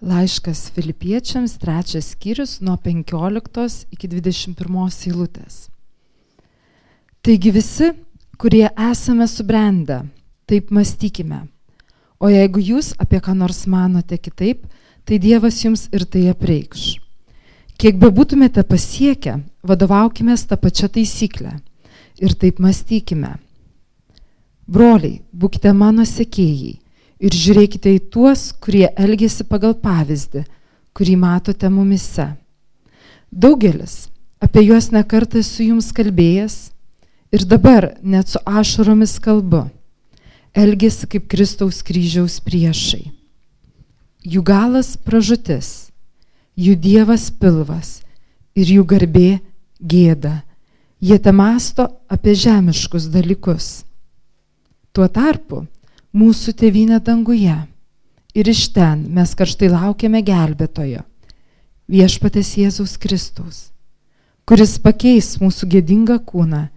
Laiškas Filipiečiams, trečias skyrius nuo 15 iki 21 eilutės. Taigi visi, kurie esame subrendę, taip mąstykime. O jeigu jūs apie ką nors manote kitaip, tai Dievas jums ir tai apreikš. Kiek bebūtumėte pasiekę, vadovaukime tą pačią taisyklę ir taip mąstykime. Broliai, būkite mano sekėjai ir žiūrėkite į tuos, kurie elgesi pagal pavyzdį, kurį matote mumise. Daugelis apie juos nekartą su jums kalbėjęs ir dabar net su ašaromis kalbu. Elgesi kaip Kristaus kryžiaus priešai. Jų galas pražutis, jų dievas pilvas ir jų garbė gėda. Jie te masto apie žemiškus dalykus. Tuo tarpu mūsų tėvynė danguje. Ir iš ten mes karštai laukiame gelbėtojo, viešpatės Jėzaus Kristaus, kuris pakeis mūsų gėdingą kūną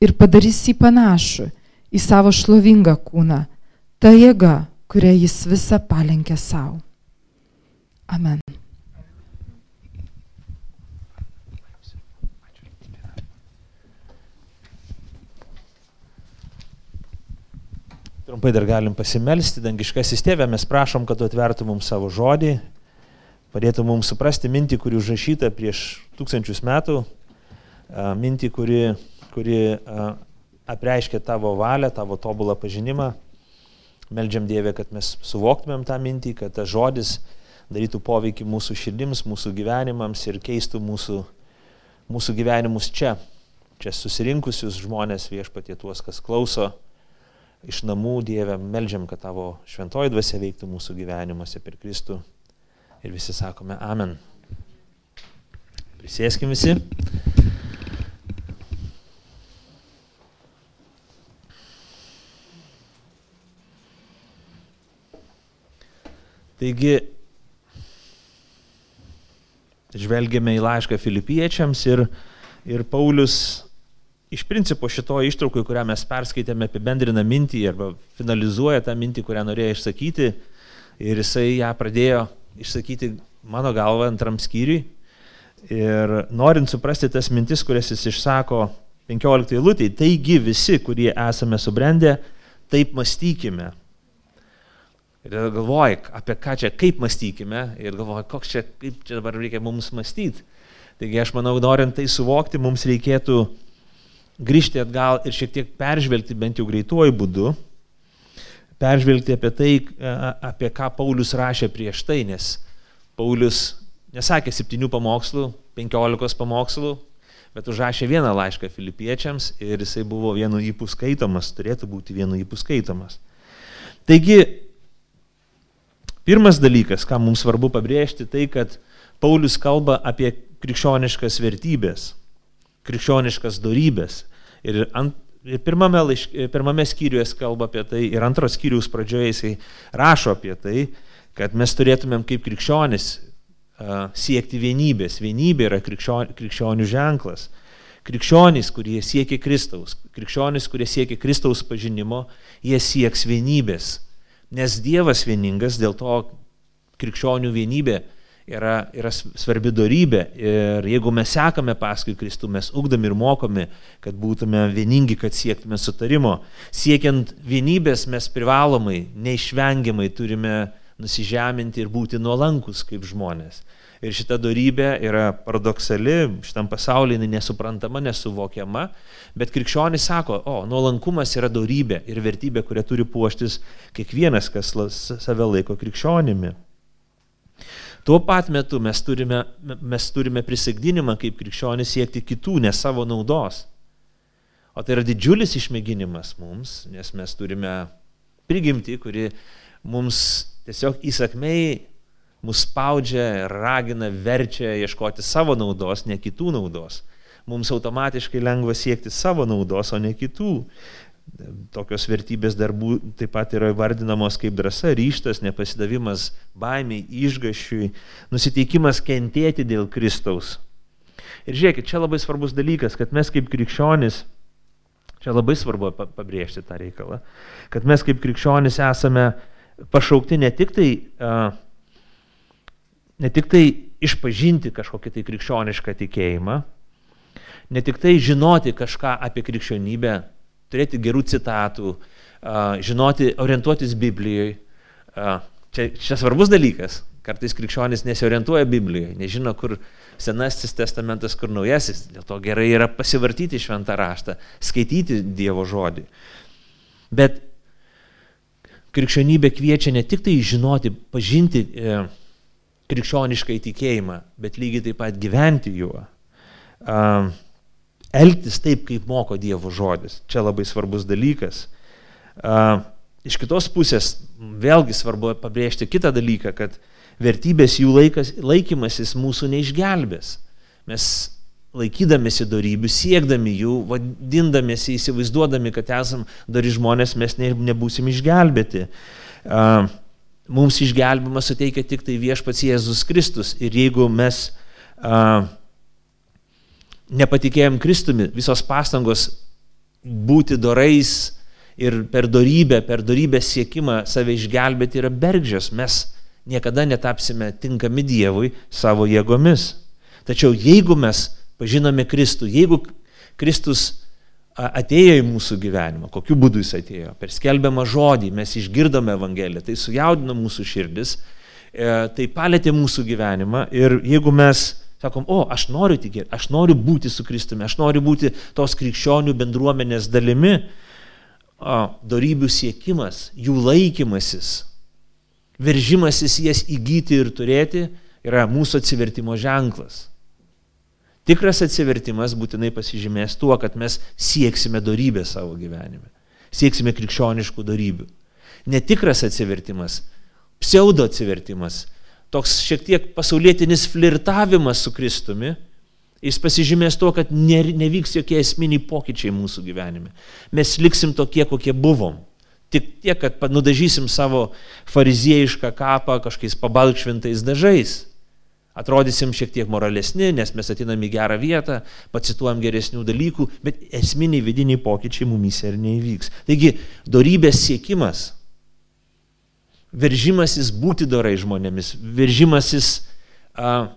ir padarys jį panašų į savo šlovingą kūną, ta jėga, kurią jis visą palenkė savo. Amen. Trumpai dar galim pasimelsti, dangiškasis tėvė, mes prašom, kad tu atvertų mums savo žodį, padėtų mums suprasti mintį, kuri užrašyta prieš tūkstančius metų, mintį, kuri, kuri apreiškia tavo valią, tavo tobulą pažinimą. Meldžiam Dievę, kad mes suvoktumėm tą mintį, kad tas žodis darytų poveikį mūsų širdims, mūsų gyvenimams ir keistų mūsų, mūsų gyvenimus čia, čia susirinkusius žmonės viešpatie tuos, kas klauso iš namų, Dieve, melžiam, kad tavo šventoji dvasia veiktų mūsų gyvenimuose per Kristų. Ir visi sakome Amen. Prisėskim visi. Taigi, žvelgiame į laišką filipiečiams ir, ir Paulius iš principo šitoje ištraukoje, kurią mes perskaitėme, apibendrina mintį arba finalizuoja tą mintį, kurią norėjo išsakyti ir jisai ją pradėjo išsakyti mano galva antram skyriui. Ir norint suprasti tas mintis, kurias jis išsako 15 eilutėje, taigi visi, kurie esame subrendę, taip mąstykime. Ir galvoji, apie ką čia, kaip mąstykime, ir galvoji, koks čia, kaip čia dabar reikia mums mąstyti. Taigi aš manau, norint tai suvokti, mums reikėtų grįžti atgal ir šiek tiek peržvelgti bent jau greituoju būdu, peržvelgti apie tai, apie ką Paulius rašė prieš tai, nes Paulius nesakė septynių pamokslų, penkiolikos pamokslų, bet užrašė vieną laišką filipiečiams ir jisai buvo vienu įpų skaitomas, turėtų būti vienu įpų skaitomas. Taigi, pirmas dalykas, ką mums svarbu pabrėžti, tai kad Paulius kalba apie krikščioniškas vertybės krikščioniškas darybės. Ir, ant, ir pirmame, laišk, pirmame skyriuje kalba apie tai, ir antros skyrius pradžioje jisai rašo apie tai, kad mes turėtumėm kaip krikščionis uh, siekti vienybės. Vienybė yra krikščionių, krikščionių ženklas. Krikščionys, kurie siekia Kristaus, krikščionys, kurie siekia Kristaus pažinimo, jie sieks vienybės. Nes Dievas vieningas, dėl to krikščionių vienybė yra, yra svarbi darybė ir jeigu mes sekame paskui Kristų, mes ugdami ir mokomi, kad būtume vieningi, kad siektume sutarimo. Siekiant vienybės mes privalomai, neišvengiamai turime nusižeminti ir būti nuolankus kaip žmonės. Ir šita darybė yra paradoksali, šitam pasaulyje nesuprantama, nesuvokiama, bet krikščionis sako, o, nuolankumas yra darybė ir vertybė, kurią turi puoštis kiekvienas, kas save laiko krikščionimi. Tuo pat metu mes turime, mes turime prisigdinimą kaip krikščionis siekti kitų, ne savo naudos. O tai yra didžiulis išmėginimas mums, nes mes turime prigimti, kuri mums tiesiog įsakmei mus spaudžia, ragina, verčia ieškoti savo naudos, ne kitų naudos. Mums automatiškai lengva siekti savo naudos, o ne kitų. Tokios vertybės darbų taip pat yra vardinamos kaip drąsa, ryštas, nepasidavimas baimiai, išgašiui, nusiteikimas kentėti dėl Kristaus. Ir žiūrėkit, čia labai svarbus dalykas, kad mes kaip krikščionis, čia labai svarbu pabrėžti tą reikalą, kad mes kaip krikščionis esame pašaukti ne tik tai ne tik tai išpažinti kažkokį tai krikščionišką tikėjimą, ne tik tai žinoti kažką apie krikščionybę, turėti gerų citatų, žinoti, orientuotis Biblijoje. Čia, čia svarbus dalykas. Kartais krikščionis nesiorientuoja Biblijoje, nežino, kur Senasis testamentas, kur Naujasis. Dėl to gerai yra pasivartyti šventą raštą, skaityti Dievo žodį. Bet krikščionybė kviečia ne tik tai žinoti, pažinti e, krikščionišką įtikėjimą, bet lygiai taip pat gyventi juo. E, elgtis taip, kaip moko Dievo žodis. Čia labai svarbus dalykas. Iš kitos pusės, vėlgi svarbu pabrėžti kitą dalyką, kad vertybės jų laikas, laikymasis mūsų neišgelbės. Mes laikydamėsi darybių, siekdami jų, vadindamėsi, įsivaizduodami, kad esam dari žmonės, mes ne, nebūsim išgelbėti. Mums išgelbimą suteikia tik tai viešpats Jėzus Kristus. Ir jeigu mes a, nepatikėjom Kristumi, visos pastangos būti dorais ir per darybę, per darybę siekimą save išgelbėti yra bergždžios. Mes niekada netapsime tinkami Dievui savo jėgomis. Tačiau jeigu mes pažinome Kristų. Jeigu Kristus atėjo į mūsų gyvenimą, kokiu būdu jis atėjo, per skelbiamą žodį mes išgirdome Evangeliją, tai sujaudino mūsų širdis, e, tai palėtė mūsų gyvenimą ir jeigu mes sakom, o, aš noriu tikėti, aš noriu būti su Kristumi, aš noriu būti tos krikščionių bendruomenės dalimi, o, darybių siekimas, jų laikymasis, veržimasis jas įgyti ir turėti yra mūsų atsivertimo ženklas. Tikras atsivertimas būtinai pasižymės tuo, kad mes sieksime darybę savo gyvenime. Sieksime krikščioniškų darybių. Netikras atsivertimas, pseudo atsivertimas, toks šiek tiek pasaulietinis flirtavimas su Kristumi, jis pasižymės tuo, kad ne, nevyks jokie esminiai pokyčiai mūsų gyvenime. Mes liksim tokie, kokie buvom. Tik tiek, kad nudažysim savo fariziejišką kapą kažkokiais pabalkšvintais dažais Atrodysim šiek tiek moralesni, nes mes atinam į gerą vietą, pacituojam geresnių dalykų, bet esminiai vidiniai pokyčiai mumyse ir neįvyks. Taigi, dorybės siekimas, veržimasis būti dorai žmonėmis, veržimasis a,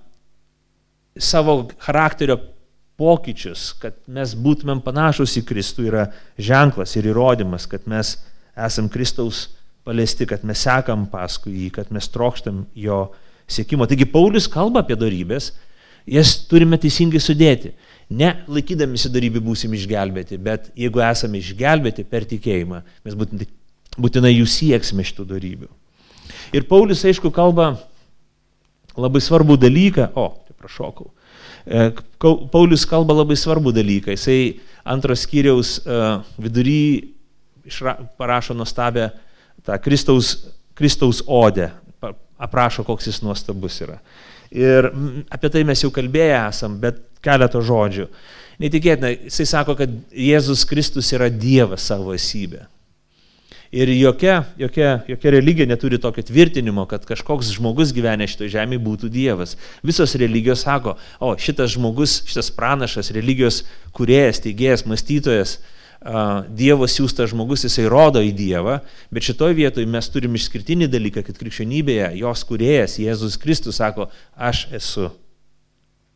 savo charakterio pokyčius, kad mes būtumėm panašus į Kristų, yra ženklas ir įrodymas, kad mes esam Kristaus paliesti, kad mes sekam paskui jį, kad mes trokštam jo siekimo. Taigi Paulius kalba apie darybės, jas turime teisingai sudėti. Ne laikydamisi darybių būsim išgelbėti, bet jeigu esame išgelbėti per tikėjimą, mes būtinai, būtinai jų sieksime šitų darybių. Ir Paulius, aišku, kalba labai svarbų dalyką, o, tai prašokau. E, Paulius kalba labai svarbų dalyką. Jisai antros skyriaus e, vidury parašo nuostabę tą Kristaus, Kristaus odę aprašo, koks jis nuostabus yra. Ir apie tai mes jau kalbėję esam, bet keletą žodžių. Netikėtina, jisai sako, kad Jėzus Kristus yra Dievas savo esybė. Ir jokia, jokia, jokia religija neturi tokio tvirtinimo, kad kažkoks žmogus gyvenę šitoje žemėje būtų Dievas. Visos religijos sako, o šitas žmogus, šitas pranašas, religijos kuriejas, teigėjas, mąstytojas, Dievo siūstas žmogus, jisai rodo į Dievą, bet šitoje vietoje mes turim išskirtinį dalyką, kad krikščionybėje jos kuriejas Jėzus Kristus sako, aš esu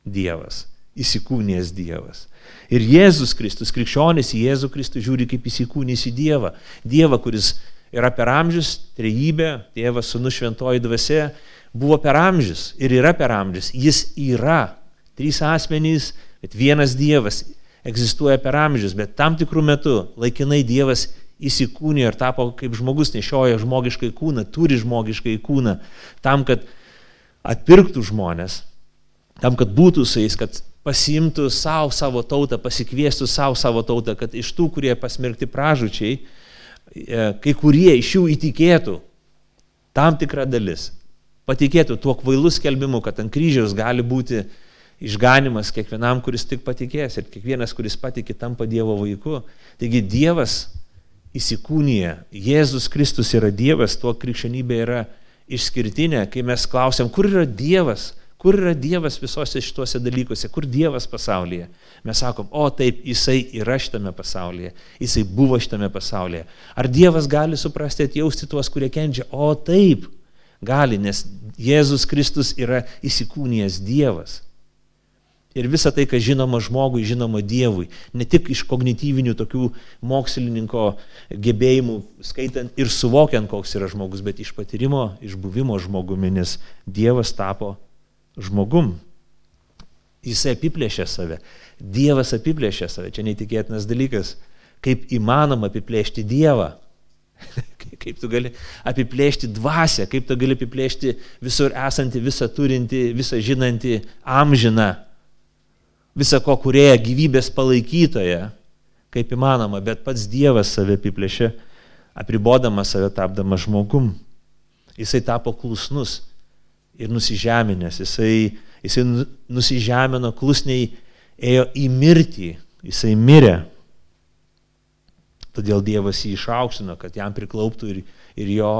Dievas, įsikūnės Dievas. Ir Jėzus Kristus, krikščionis į Jėzų Kristų žiūri kaip įsikūnys į Dievą. Dievą, kuris yra per amžius, trejybė, tėvas, sunus šventoji dvasia, buvo per amžius ir yra per amžius. Jis yra trys asmenys, bet vienas Dievas egzistuoja per amžius, bet tam tikrų metų laikinai Dievas įsikūnė ir tapo kaip žmogus nešioja žmogiškai kūną, turi žmogiškai kūną, tam, kad atpirktų žmonės, tam, kad būtų su jais, kad pasiimtų savo savo tautą, pasikviestų savo savo tautą, kad iš tų, kurie pasmerkti pražučiai, e, kai kurie iš jų įtikėtų tam tikrą dalis, patikėtų tuo kvailus skelbimu, kad ant kryžiaus gali būti išganimas kiekvienam, kuris tik patikės ir kiekvienas, kuris patikė, tampa Dievo vaiku. Taigi Dievas įsikūnyje, Jėzus Kristus yra Dievas, tuo krikščionybė yra išskirtinė, kai mes klausiam, kur yra Dievas, kur yra Dievas visose šituose dalykuose, kur Dievas pasaulyje. Mes sakom, o taip, Jisai yra šitame pasaulyje, Jisai buvo šitame pasaulyje. Ar Dievas gali suprasti, atjausti tuos, kurie kenčia? O taip, gali, nes Jėzus Kristus yra įsikūnijęs Dievas. Ir visa tai, kas žinoma žmogui, žinoma Dievui. Ne tik iš kognityvinių tokių mokslininko gebėjimų, skaitant ir suvokiant, koks yra žmogus, bet iš patyrimo, iš buvimo žmogumi, nes Dievas tapo žmogum. Jisai apiplėšė save. Dievas apiplėšė save. Čia neįtikėtinas dalykas. Kaip įmanoma apiplėšti Dievą? kaip tu gali apiplėšti dvasę, kaip tu gali apiplėšti visur esantį, visą turinti, visą žinantį, amžiną, visą ko kurėję gyvybės palaikytoje, kaip įmanoma, bet pats Dievas save apiplėšė, apribodamas save tapdamas žmogum. Jisai tapo klusnus ir nusižeminęs, jisai, jisai nusižemino klusniai, ėjo į mirtį, jisai mirė Todėl Dievas jį išaukštino, kad jam priklauptų ir, ir jo,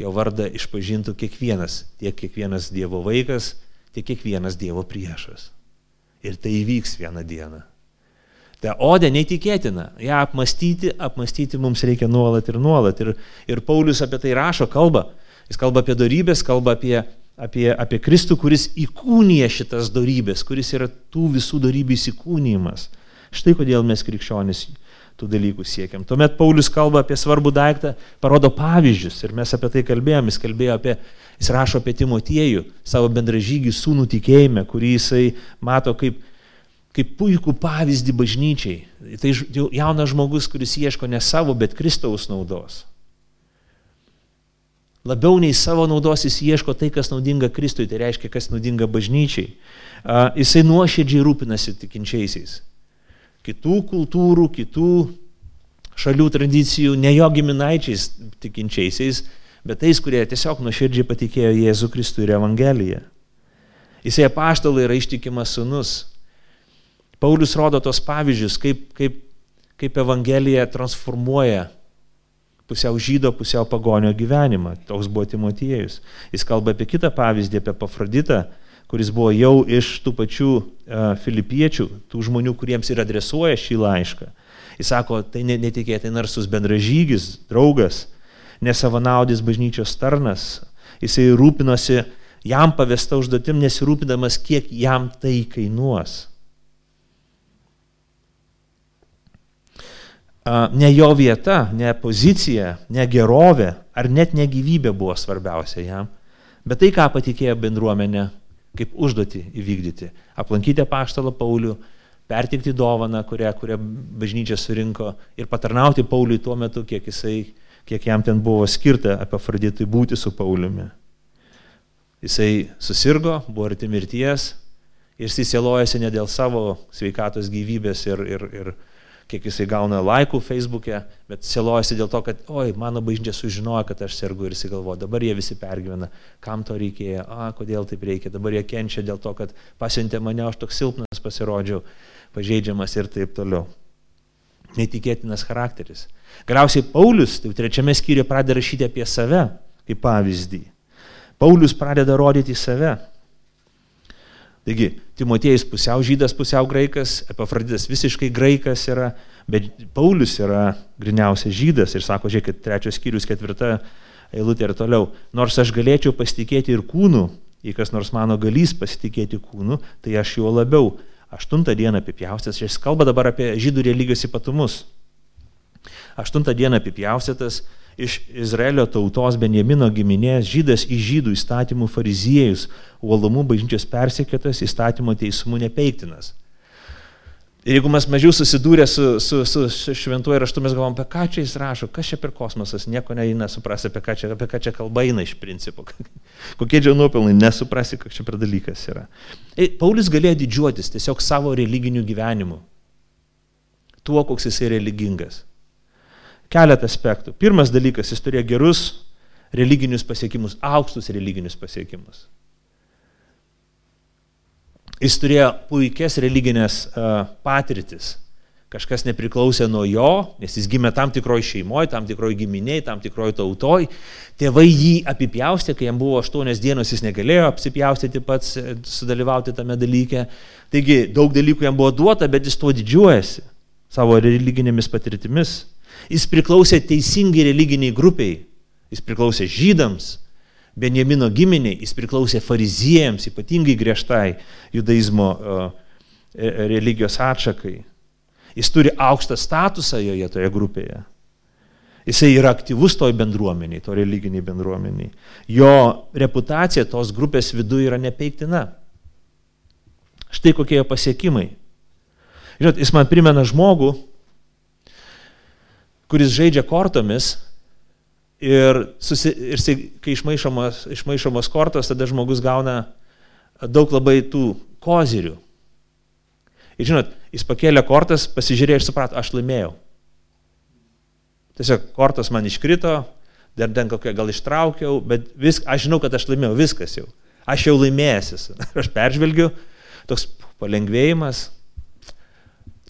jo vardą išpažintų kiekvienas, tiek kiekvienas Dievo vaikas, tiek kiekvienas Dievo priešas. Ir tai įvyks vieną dieną. Ta odė neįtikėtina. Ja apmastyti, apmastyti mums reikia nuolat ir nuolat. Ir, ir Paulius apie tai rašo, kalba. Jis kalba apie darybės, kalba apie, apie, apie Kristų, kuris įkūnija šitas darybės, kuris yra tų visų darybių įsikūnymas. Štai kodėl mes krikščionys tų dalykų siekiam. Tuomet Paulius kalba apie svarbų daiktą, parodo pavyzdžius ir mes apie tai kalbėjom, jis kalbėjo apie, jis rašo apie Timotiejų, savo bendražygį sūnų tikėjime, kurį jisai mato kaip, kaip puikų pavyzdį bažnyčiai. Tai jaunas žmogus, kuris ieško ne savo, bet Kristaus naudos. Labiau nei savo naudos jis ieško tai, kas naudinga Kristui, tai reiškia, kas naudinga bažnyčiai. Jisai nuoširdžiai rūpinasi tikinčiaisiais kitų kultūrų, kitų šalių tradicijų, ne jo giminaičiais tikinčiaisiais, bet tais, kurie tiesiog nuoširdžiai patikėjo Jėzų Kristų ir Evangeliją. Jisai apaštalai yra ištikimas sunus. Paulius rodo tos pavyzdžius, kaip, kaip, kaip Evangelija transformuoja pusiau žydo, pusiau pagonio gyvenimą. Toks buvo Timotiejus. Jis kalba apie kitą pavyzdį, apie Pafroditą, kuris buvo jau iš tų pačių uh, filipiečių, tų žmonių, kuriems ir adresuoja šį laišką. Jis sako, tai netikėtai narsus bendražygis, draugas, nesavanaudis bažnyčios tarnas. Jisai rūpinosi jam pavesta užduotim, nesirūpinamas, kiek jam tai kainuos. Ne jo vieta, ne pozicija, ne gerovė ar net ne gyvybė buvo svarbiausia jam, bet tai, ką patikėjo bendruomenė kaip užduoti įvykdyti. Aplankyti paštalą Paulių, pertikti dovaną, kurią, kurią bažnyčia surinko ir patarnauti Pauliui tuo metu, kiek, jisai, kiek jam ten buvo skirta apie Fraditui būti su Pauliumi. Jisai susirgo, buvo arti mirties ir jis įsielojasi ne dėl savo sveikatos gyvybės ir, ir, ir kiek jisai gauna laikų Facebook'e, bet selojasi dėl to, kad, oi, mano bažnyčia sužinojo, kad aš sergu ir jisai galvoja, dabar jie visi pergyvena, kam to reikėjo, a, kodėl taip reikia, dabar jie kenčia dėl to, kad pasiuntė mane, aš toks silpnas pasirodžiau, pažeidžiamas ir taip toliau. Neįtikėtinas charakteris. Galiausiai Paulius, tai trečiame skyriuje pradeda rašyti apie save kaip pavyzdį. Paulius pradeda rodyti save. Taigi, Timotiejus pusiau žydas, pusiau graikas, Epafraditas visiškai graikas yra, bet Paulius yra griniausias žydas ir sako, žiūrėkit, trečios skyrius, ketvirta eilutė ir toliau. Nors aš galėčiau pasitikėti ir kūnu, jei kas nors mano galys pasitikėti kūnu, tai aš juo labiau. Aštuntą dieną apipjaustęs, šis kalba dabar apie žydų religijos ypatumus. Aštuntą dieną apipjaustytas, iš Izraelio tautos Benjamino giminės žydas į žydų įstatymų fariziejus, uolumų bažnyčios persekėtas, įstatymo teismų nepeiktinas. Ir jeigu mes mažiau susidūrę su, su, su, su šventuoju raštu, mes galvom, apie ką čia jis rašo, kas čia per kosmosas, nieko neina suprasti, apie ką čia, apie ką čia kalba eina iš principo. Kokie čia nuopelnai, nesuprasi, koks čia per dalykas yra. Ir e, Paulius galėjo didžiuotis tiesiog savo religiniu gyvenimu. Tuo, koks jis yra religingas keletą aspektų. Pirmas dalykas, jis turėjo gerus religinius pasiekimus, aukštus religinius pasiekimus. Jis turėjo puikias religinės uh, patirtis. Kažkas nepriklausė nuo jo, nes jis gimė tam tikroji šeimoje, tam tikroji giminiai, tam tikroji tautoj. Tėvai jį apipjaustė, kai jam buvo aštuonios dienos, jis negalėjo apsipjaustyti pats, e, sudalyvauti tame dalyke. Taigi daug dalykų jam buvo duota, bet jis tuo didžiuojasi savo religinėmis patirtimis. Jis priklausė teisingai religiniai grupiai. Jis priklausė žydams, Benjamino giminiai, jis priklausė fariziejams, ypatingai griežtai judaizmo uh, religijos atšakai. Jis turi aukštą statusą joje toje grupėje. Jisai yra aktyvus toj bendruomeniai, to religiniai bendruomeniai. Jo reputacija tos grupės viduje yra nepeiktina. Štai kokie jo pasiekimai. Žinot, jis man primena žmogų, kuris žaidžia kortomis ir, susi, ir kai išmaišomos, išmaišomos kortos, tada žmogus gauna daug labai tų kozirių. Ir žinot, jis pakėlė kortas, pasižiūrėjo ir suprato, aš laimėjau. Tiesiog kortos man iškrito, dar ten kokią gal ištraukiau, bet vis, aš žinau, kad aš laimėjau, viskas jau. Aš jau laimėjęs esu. Aš peržvelgiu, toks palengvėjimas.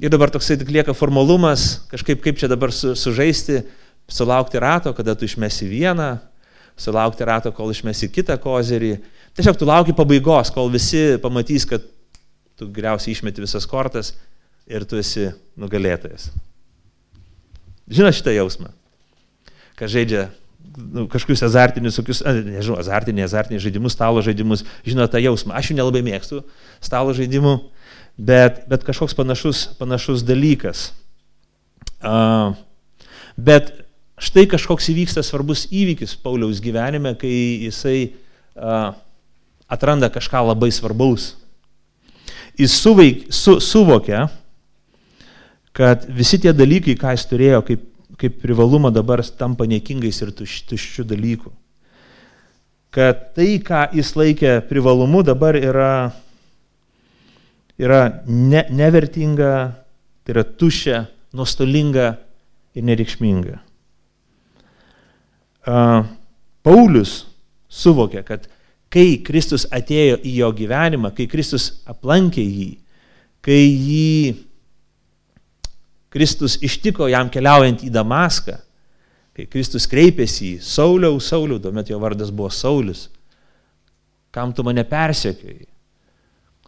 Ir dabar toksai tik lieka formalumas, kažkaip kaip čia dabar su, sužaisti, sulaukti rato, kada tu išmesi vieną, sulaukti rato, kol išmesi kitą kozerį. Tiesiog tu lauki pabaigos, kol visi pamatys, kad tu geriausiai išmeti visas kortas ir tu esi nugalėtojas. Žinai šitą jausmą, kad žaidžia nu, kažkokius azartinius, tokius, nežinau, azartiniai, azartiniai žaidimus, stalo žaidimus, žino tą jausmą. Aš jų nelabai mėgstu stalo žaidimų, bet, bet kažkoks panašus, panašus dalykas. Uh, bet štai kažkoks įvyksta svarbus įvykis Pauliaus gyvenime, kai jisai uh, atranda kažką labai svarbaus jis suveik, su, suvokia, kad visi tie dalykai, ką jis turėjo kaip, kaip privalumą, dabar tampa niekingais ir tuš, tuščių dalykų. Kad tai, ką jis laikė privalumu, dabar yra, yra ne, nevertinga, tai yra tuščia, nuostolinga ir nereikšminga. Uh, Paulius suvokė, kad kai Kristus atėjo į jo gyvenimą, kai Kristus aplankė jį, kai jį Kristus ištiko jam keliaujant į Damaską, kai Kristus kreipėsi į Sauliau, Sauliau, tuomet jo vardas buvo Saulis, kam tu mane persiekiai?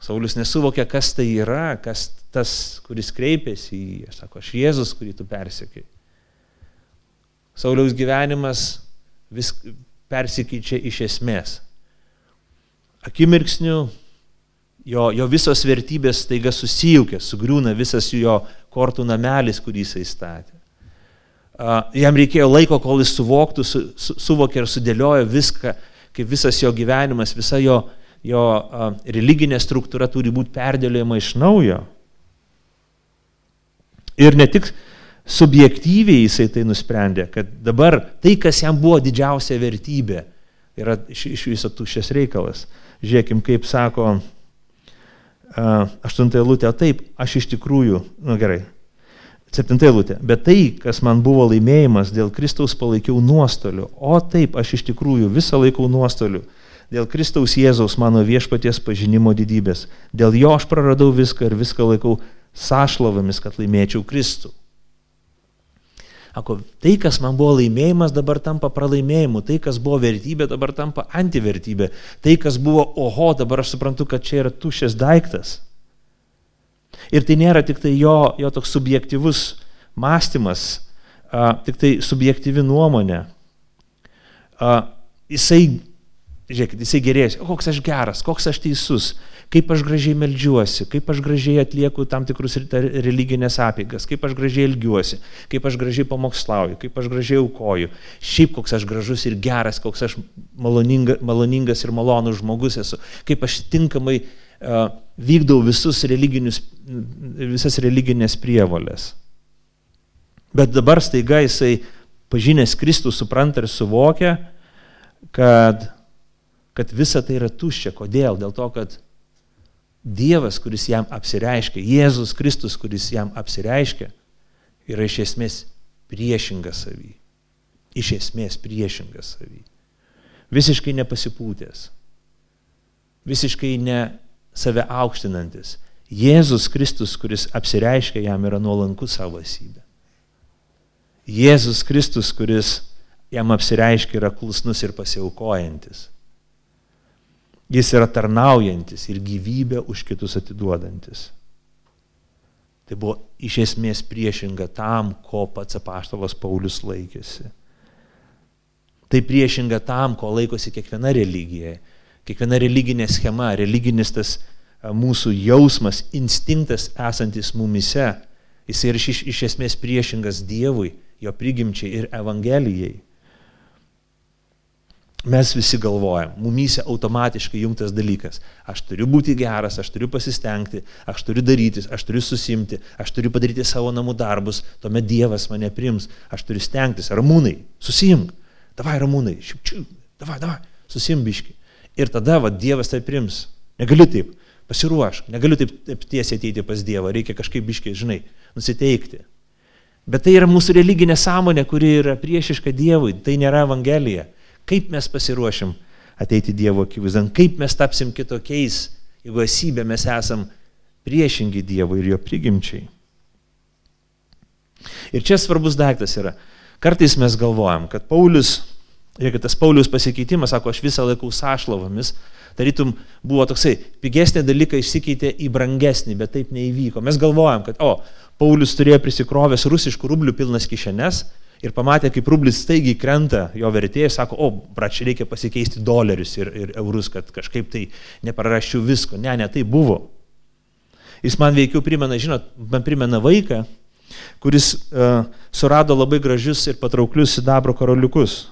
Saulis nesuvokė, kas tai yra, kas tas, kuris kreipėsi į jį. Aš sako, aš Jėzus, kurį tu persiekiai. Sauliaus gyvenimas vis persikeičia iš esmės akimirksniu jo, jo visos vertybės taiga susijaukia, sugriūna visas jo kortų namelis, kurį jisai statė. Jam reikėjo laiko, kol jis suvoktų, su, su, suvokė ir sudėliojo viską, kaip visas jo gyvenimas, visa jo, jo religinė struktūra turi būti perdėliojama iš naujo. Ir ne tik subjektyviai jisai tai nusprendė, kad dabar tai, kas jam buvo didžiausia vertybė, yra iš, viso tuščias reikalas. Žiūrėkim, kaip sako aštuntą eilutę, taip, aš iš tikrųjų, nu gerai, septintą eilutę, bet tai, kas man buvo laimėjimas, dėl Kristaus palaikiau nuostolių, o taip, aš iš tikrųjų visą laikau nuostolių, dėl Kristaus Jėzaus mano viešpaties pažinimo didybės, dėl jo aš praradau viską ir viską laikau sąšlovomis, kad laimėčiau Kristų. Ako, tai, kas man buvo laimėjimas, dabar tampa pralaimėjimu, tai, kas buvo vertybė, dabar tampa antivertybė, tai, kas buvo oho, dabar aš suprantu, kad čia yra tušės daiktas. Ir tai nėra tik tai jo, jo toks subjektivus mąstymas, a, tik tai subjektyvi nuomonė. A, jisai, žiūrėkit, jisai gerės, koks aš geras, koks aš teisus, kaip aš gražiai melžiuosi, kaip aš gražiai atlieku tam tikrus religinės apėgas, kaip aš gražiai elgiuosi, kaip aš gražiai pamokslauju, kaip aš gražiai aukoju. Šiaip koks aš gražus ir geras, koks aš maloninga, maloningas ir malonus žmogus esu, kaip aš tinkamai uh, vykdau visus visas religinės prievolės. Bet dabar staiga jisai pažinęs Kristų supranta ir suvokia, kad, kad visa tai yra tuščia. Kodėl? Dėl to, kad Dievas, kuris jam apsireiškia, Jėzus Kristus, kuris jam apsireiškia, yra iš esmės priešingas savy. Iš esmės priešingas savy. Visiškai nepasipūtęs. Visiškai ne save aukštinantis. Jėzus Kristus, kuris apsireiškia, jam yra nuolankus savo esybė. Jėzus Kristus, kuris jam apsireiškia, yra klusnus ir pasiaukojantis. Jis yra tarnaujantis ir gyvybę už kitus atiduodantis. Tai buvo iš esmės priešinga tam, ko pats apaštalas Paulius laikėsi. Tai priešinga tam, ko laikosi kiekviena religija. Kiekviena religinė schema, religinis tas mūsų jausmas, instinktas esantis mumise, jis yra iš, iš esmės priešingas Dievui, jo prigimčiai ir Evangelijai. Mes visi galvojam, mumyse automatiškai jungtas dalykas. Aš turiu būti geras, aš turiu pasistengti, aš turiu daryti, aš turiu susimti, aš turiu padaryti savo namų darbus, tuomet Dievas mane prims, aš turiu stengtis. Ramūnai, susimk, davai ramūnai, šiupčiu, davai, davai, susimbiški. Ir tada va, Dievas tai prims. Negaliu taip, pasiruošk, negaliu taip, taip tiesiai ateiti pas Dievą, reikia kažkaip biškiai, žinai, nusiteikti. Bet tai yra mūsų religinė sąmonė, kuri yra priešiška Dievui, tai nėra Evangelija. Kaip mes pasiruošim ateiti Dievo akivaizdan, kaip mes tapsim kitokiais, jeigu esybė mes esam priešingi Dievui ir jo prigimčiai. Ir čia svarbus daiktas yra. Kartais mes galvojam, kad Paulius, kad tas Paulius pasikeitimas, sako, aš visą laikau sašlavomis, tarytum buvo toksai, pigesnė dalykai išsikeitė į brangesnį, bet taip neįvyko. Mes galvojam, kad, o, Paulius turėjo prisikrovęs rusiškų rublių pilnas kišenes ir pamatė, kaip rublis staigiai krenta, jo vertė, sako, o, bračiai, reikia pasikeisti dolerius ir, ir eurus, kad kažkaip tai neprarasčiau visko. Ne, ne, tai buvo. Jis man veikiau primena, žinot, man primena vaiką, kuris uh, surado labai gražius ir patrauklius sidabro karoliukus.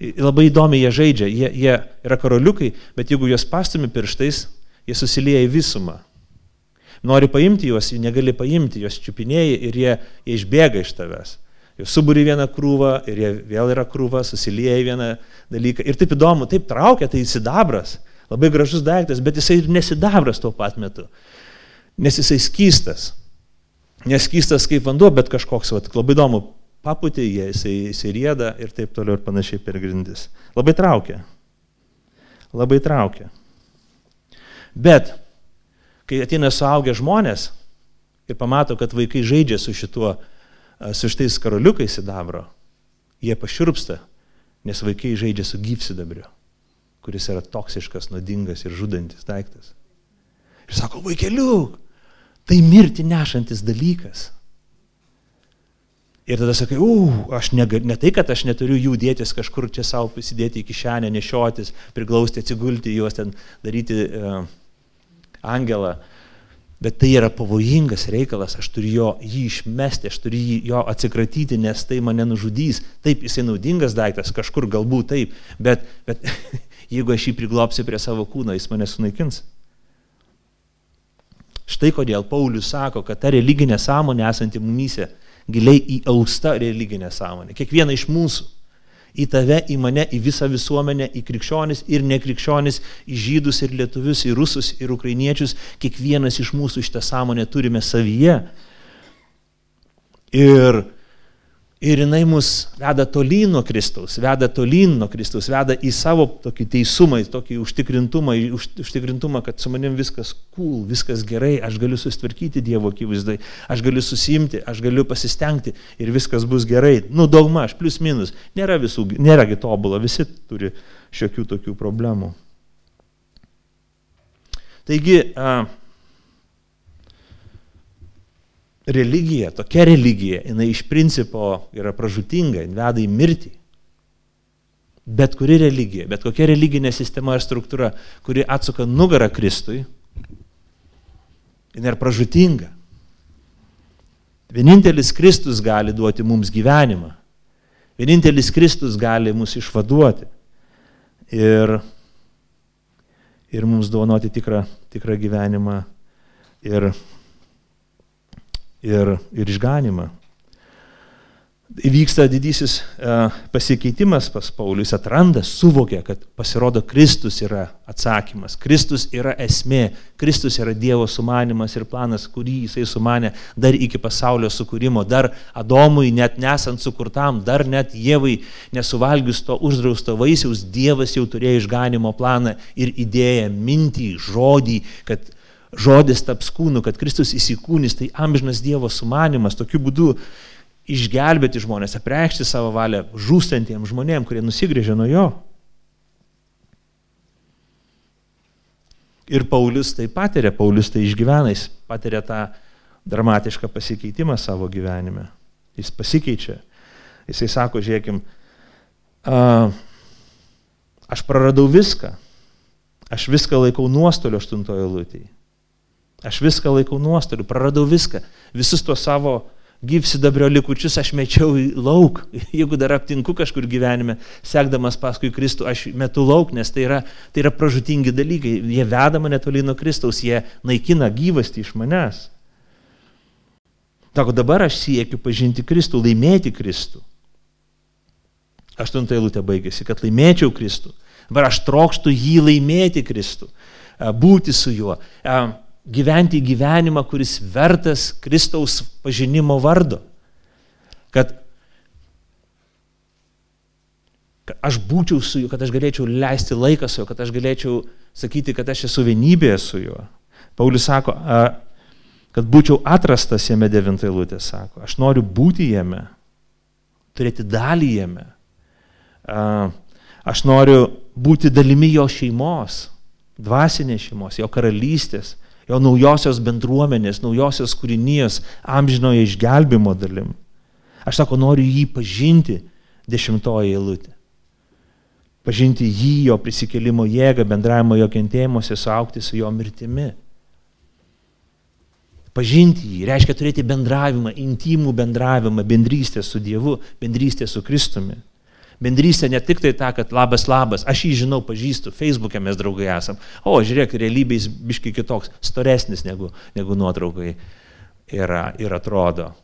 Labai įdomiai jie žaidžia, jie, jie yra karoliukai, bet jeigu juos pastumi pirštais, jie susilieja į visumą. Nori paimti juos, jų negali paimti, juos čiupinėjai ir jie, jie išbėga iš tavęs. Suburi vieną krūvą ir jie vėl yra krūva, susilieja į vieną dalyką. Ir taip įdomu, taip traukia, tai sidabras, labai gražus daiktas, bet jisai ir nesidabras tuo pat metu. Nes jisai skystas. Neskystas kaip vanduo, bet kažkoks, vat, labai įdomu, paputė jie, jisai, jisai rieda ir taip toliau ir panašiai per grindis. Labai traukia. Labai traukia. Bet, kai ateina suaugę žmonės ir pamato, kad vaikai žaidžia su šituo su šitais karoliukais sidabro, jie paširpsta, nes vaikai žaidžia su gyvsidabriu, kuris yra toksiškas, nuodingas ir žudantis daiktas. Ir sako, vaikeliuk, tai mirti nešantis dalykas. Ir tada sakai, u, aš ne, ne tai, kad aš neturiu jų dėtis kažkur čia savo pasidėti į kišenę, nešiotis, priglausti, atsigulti, juos ten daryti uh, angelą. Bet tai yra pavojingas reikalas, aš turiu jo, jį išmesti, aš turiu jį, jo atsikratyti, nes tai mane nužudys. Taip, jisai naudingas daiktas, kažkur galbūt taip, bet, bet jeigu aš jį priglopsiu prie savo kūno, jis mane sunaikins. Štai kodėl Paulius sako, kad ta religinė sąmonė esanti mumyse giliai įausta religinė sąmonė. Kiekviena iš mūsų į tave, į mane, į visą visuomenę, į krikščionis ir nekrikščionis, į žydus ir lietuvius, į rusus ir ukrainiečius, kiekvienas iš mūsų šitą sąmonę turime savyje. Ir Ir jinai mus veda tolyn nuo Kristaus, veda tolyn nuo Kristaus, veda į savo tokį teisumą, į tokį užtikrintumą, už, užtikrintumą, kad su manim viskas cool, viskas gerai, aš galiu sustvarkyti Dievo akivaizdai, aš galiu susimti, aš galiu pasistengti ir viskas bus gerai. Nu, daugma, aš plus minus. Nėra visų, nėragi tobulą, visi turi šiokių tokių problemų. Taigi, uh, religija, tokia religija, jinai iš principo yra pražutinga, veda į mirtį. Bet kuri religija, bet kokia religinė sistema ar struktūra, kuri atsuka nugarą Kristui, jinai yra pražutinga. Vienintelis Kristus gali duoti mums gyvenimą. Vienintelis Kristus gali mus išvaduoti. Ir, ir mums duonoti tikrą, tikrą gyvenimą. Ir ir, ir išganimą. Įvyksta didysis e, pasikeitimas pas Paulius, atranda, suvokia, kad pasirodo Kristus yra atsakymas, Kristus yra esmė, Kristus yra Dievo sumanimas ir planas, kurį jisai sumanė dar iki pasaulio sukūrimo, dar Adomui net nesant sukurtam, dar net Jėvai nesuvalgius to uždrausto vaisiaus, Dievas jau turėjo išganimo planą ir idėją, mintį, žodį, kad žodis taps kūnu, kad Kristus įsikūnys, tai amžinas Dievo sumanimas, tokiu būdu išgelbėti žmonės, apreikšti savo valią žūstantiems žmonėms, kurie nusigrėžė nuo jo. Ir Paulius tai patiria, Paulius tai išgyvena, jis patiria tą dramatišką pasikeitimą savo gyvenime. Jis pasikeičia. Jisai sako, žiūrėkim, a, aš praradau viską. Aš viską laikau nuostoliu aštuntojo lūtėje. Aš viską laikau nuostoliu, praradau viską. Visus tuos savo gyvsidabrio likučius aš mečiau į lauk. Jeigu dar aptinku kažkur gyvenime, sekdamas paskui Kristų, aš metu lauk, nes tai yra, tai yra pražutingi dalykai. Jie veda mane toli nuo Kristaus, jie naikina gyvastį iš manęs. Sako, dabar aš siekiu pažinti Kristų, laimėti Kristų. Aštunta eilutė baigėsi, kad laimėčiau Kristų. Dabar aš trokštų jį laimėti Kristų, būti su juo, gyventi gyvenimą, kuris vertas Kristaus pažinimo vardo. Kad, kad aš būčiau su juo, kad aš galėčiau leisti laiką su juo, kad aš galėčiau sakyti, kad aš esu vienybėje su juo. Paulius sako, kad būčiau atrastas jame devintai lūtė, sako, aš noriu būti jame, turėti dalį jame Aš noriu būti dalimi jo šeimos, dvasinės šeimos, jo karalystės, jo naujosios bendruomenės, naujosios kūrinijos, amžinojo išgelbimo dalim. Aš sako, noriu jį pažinti, dešimtoji eilutė. Pažinti jį, jo prisikelimo jėgą, bendravimo jo kentėjimuose, suaukti su jo mirtimi. Pažinti jį reiškia turėti bendravimą, intimų bendravimą, bendrystę su Dievu, bendrystę su Kristumi. Bendrystė ne tik tai ta, kad labas labas, aš jį žinau, pažįstu, Facebook'e mes draugai esam. O, žiūrėk, realybės biški kitoks, storesnis negu, negu nuotraukai yra ir atrodo.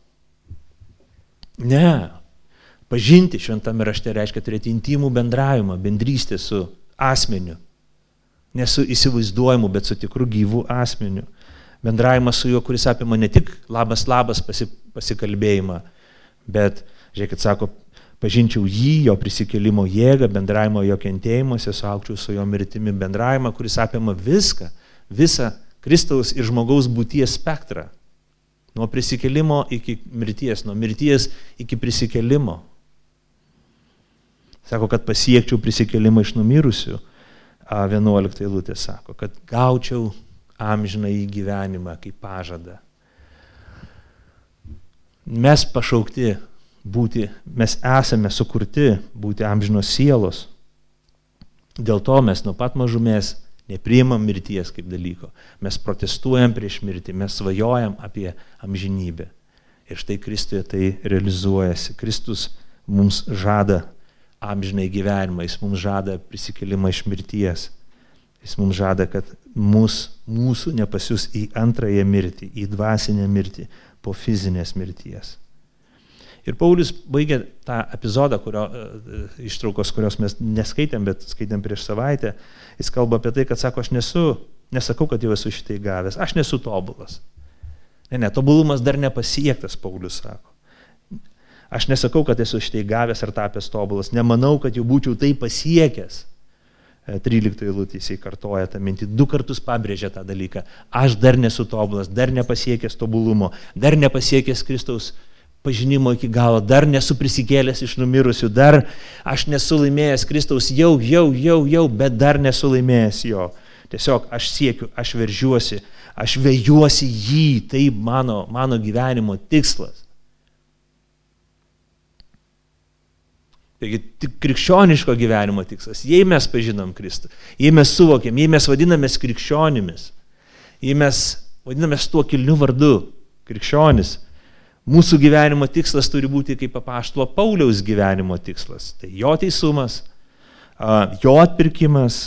Ne. Pažinti šventame rašte reiškia turėti intimų bendravimą, bendrystę su asmeniu. Ne su įsivaizduojimu, bet su tikru gyvu asmeniu. Bendravimas su juo, kuris apima ne tik labas labas pasi, pasikalbėjimą, bet, žiūrėkit, sako, pažinčiau jį, jo prisikėlimo jėgą, bendravimo jo kentėjimuose, suaukčiau su jo mirtimi bendravimą, kuris apima viską, visą Kristaus ir žmogaus būties spektrą. Nuo prisikėlimo iki mirties, nuo mirties iki prisikėlimo. Sako, kad pasiekčiau prisikėlimą iš numirusių. 11 eilutė sako, kad gaučiau amžiną į gyvenimą kaip pažadą. Mes pašaukti būti, mes esame sukurti būti amžinos sielos. Dėl to mes nuo pat mažumės nepriimam mirties kaip dalyko. Mes protestuojam prieš mirtį, mes svajojam apie amžinybę. Ir štai Kristuje tai realizuojasi. Kristus mums žada amžinai gyvenimą, jis mums žada prisikelimą iš mirties. Jis mums žada, kad mus, mūsų nepasius į antrąją mirtį, į dvasinę mirtį po fizinės mirties. Ir Paulius baigė tą epizodą, kurio, e, ištraukos, kurios mes neskaitėm, bet skaitėm prieš savaitę. Jis kalba apie tai, kad sako, aš nesu, nesakau, kad jau esu šitai gavęs, aš nesu tobulas. Ne, ne, tobulumas dar nepasiektas, Paulius sako. Aš nesakau, kad esu šitai gavęs ar tapęs tobulas, nemanau, kad jau būčiau tai pasiekęs. 13 e, eilutė jisai kartoja tą mintį, du kartus pabrėžia tą dalyką. Aš dar nesu tobulas, dar nepasiekęs tobulumo, dar nepasiekęs Kristaus pažinimo iki galo, dar nesu prisikėlęs iš numirusių, dar aš nesu laimėjęs Kristaus, jau, jau, jau, jau, bet dar nesu laimėjęs jo. Tiesiog aš siekiu, aš veržiuosi, aš vejuosi jį, tai mano, mano gyvenimo tikslas. Taigi tik krikščioniško gyvenimo tikslas. Jei mes pažinom Kristų, jei mes suvokiam, jei mes vadinamės krikščionimis, jei mes vadinamės tuo kilniu vardu, krikščionis, Mūsų gyvenimo tikslas turi būti kaip apaštalo Pauliaus gyvenimo tikslas. Tai jo teisumas, jo atpirkimas,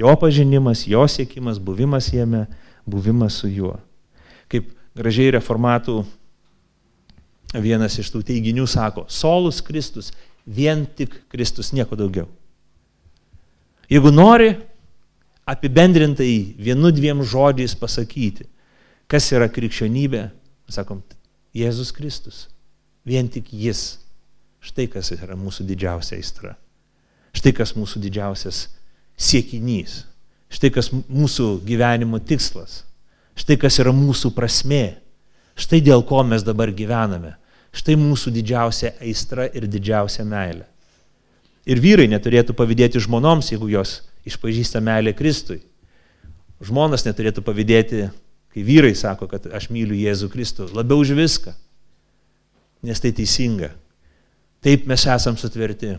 jo pažinimas, jo siekimas, buvimas jame, buvimas su juo. Kaip gražiai reformatų vienas iš tų teiginių sako, solus Kristus, vien tik Kristus, nieko daugiau. Jeigu nori apibendrintai vienu dviem žodžiais pasakyti, kas yra krikščionybė, sakom, Jėzus Kristus. Vien tik Jis. Štai kas yra mūsų didžiausia aistra. Štai kas mūsų didžiausias siekinys. Štai kas mūsų gyvenimo tikslas. Štai kas yra mūsų prasme. Štai dėl ko mes dabar gyvename. Štai mūsų didžiausia aistra ir didžiausia meilė. Ir vyrai neturėtų pavydėti žmonoms, jeigu jos išpažįsta meilę Kristui. Žmonas neturėtų pavydėti Kai vyrai sako, kad aš myliu Jėzų Kristų labiau už viską, nes tai teisinga. Taip mes esam sutverti.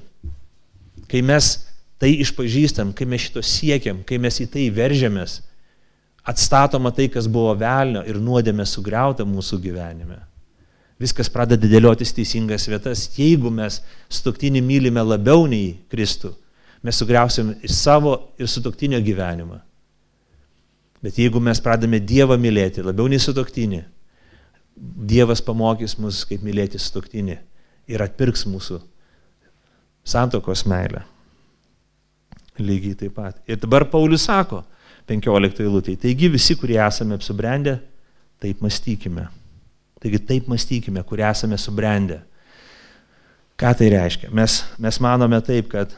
kai mes tai išpažįstam, kai mes šito siekiam, kai mes į tai veržiamės, atstatoma tai, kas buvo velnio ir nuodėmė sugriauta mūsų gyvenime. Viskas pradeda dėliotis teisingas vietas. Jeigu mes sutoktinį mylime labiau nei Kristų, mes sugriausim ir savo, ir sutoktinio gyvenimą. Bet jeigu mes pradame Dievą mylėti labiau nei sutoktinį, Dievas pamokys mus, kaip mylėti sutoktinį ir atpirks mūsų santokos meilę. Lygiai taip pat. Ir dabar Paulius sako, 15 eilutė, taigi visi, kurie esame apsubrendę, taip mąstykime. Taigi taip mąstykime, kurie esame subrendę. Ką tai reiškia? Mes, mes manome taip, kad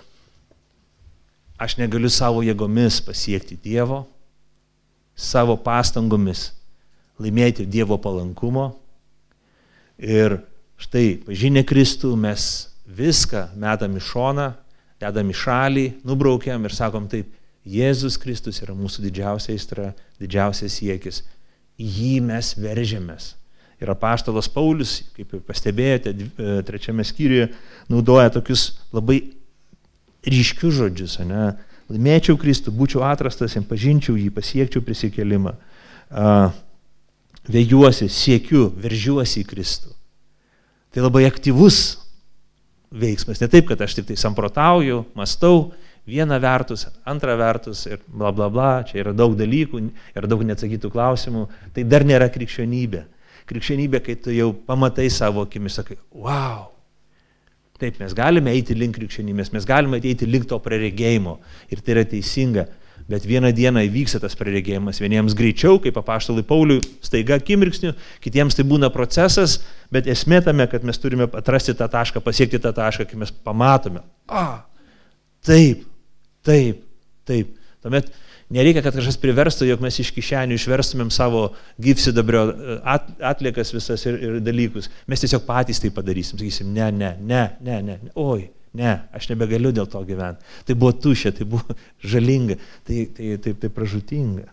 aš negaliu savo jėgomis pasiekti Dievo, savo pastangomis laimėti Dievo palankumo. Ir štai, pažinę Kristų, mes viską metam į šoną, dedam į šalį, nubraukiam ir sakom taip, Jėzus Kristus yra mūsų didžiausia aistra, didžiausias siekis. Į jį mes veržiamės. Ir apaštalas Paulius, kaip pastebėjote, e, trečiame skyriuje, naudoja tokius labai ryškius žodžius. Ne? Laimėčiau Kristų, būčiau atrastas, jam pažinčiau jį, pasiekčiau prisikelimą. Vėjuosi, siekiu, veržiuosi į Kristų. Tai labai aktyvus veiksmas. Ne taip, kad aš tik tai samprotauju, mastau, viena vertus, antra vertus ir bla bla bla, čia yra daug dalykų ir daug neatsakytų klausimų. Tai dar nėra krikščionybė. Krikščionybė, kai tu jau pamatai savo akimis, sakai, wow. Taip, mes galime eiti link krikščionybės, mes galime eiti link to praregėjimo ir tai yra teisinga. Bet vieną dieną įvyksta tas praregėjimas. Vieniems greičiau, kaip apaštalai Pauliui, staiga akimirksniu, kitiems tai būna procesas, bet esmė tame, kad mes turime atrasti tą tašką, pasiekti tą tašką, kai mes pamatome. A, taip, taip, taip. Tuomet nereikia, kad kažkas priverstų, jog mes iš kišenių išverstumėm savo gyvsidabrio e, at, atliekas visas ir, ir dalykus. Mes tiesiog patys tai padarysim. Sakysim, ne, ne, ne, ne, ne, ne. oi, Ne, aš nebegaliu dėl to gyventi. Tai buvo tušia, tai buvo žalinga, tai, tai, tai, tai pražutinga.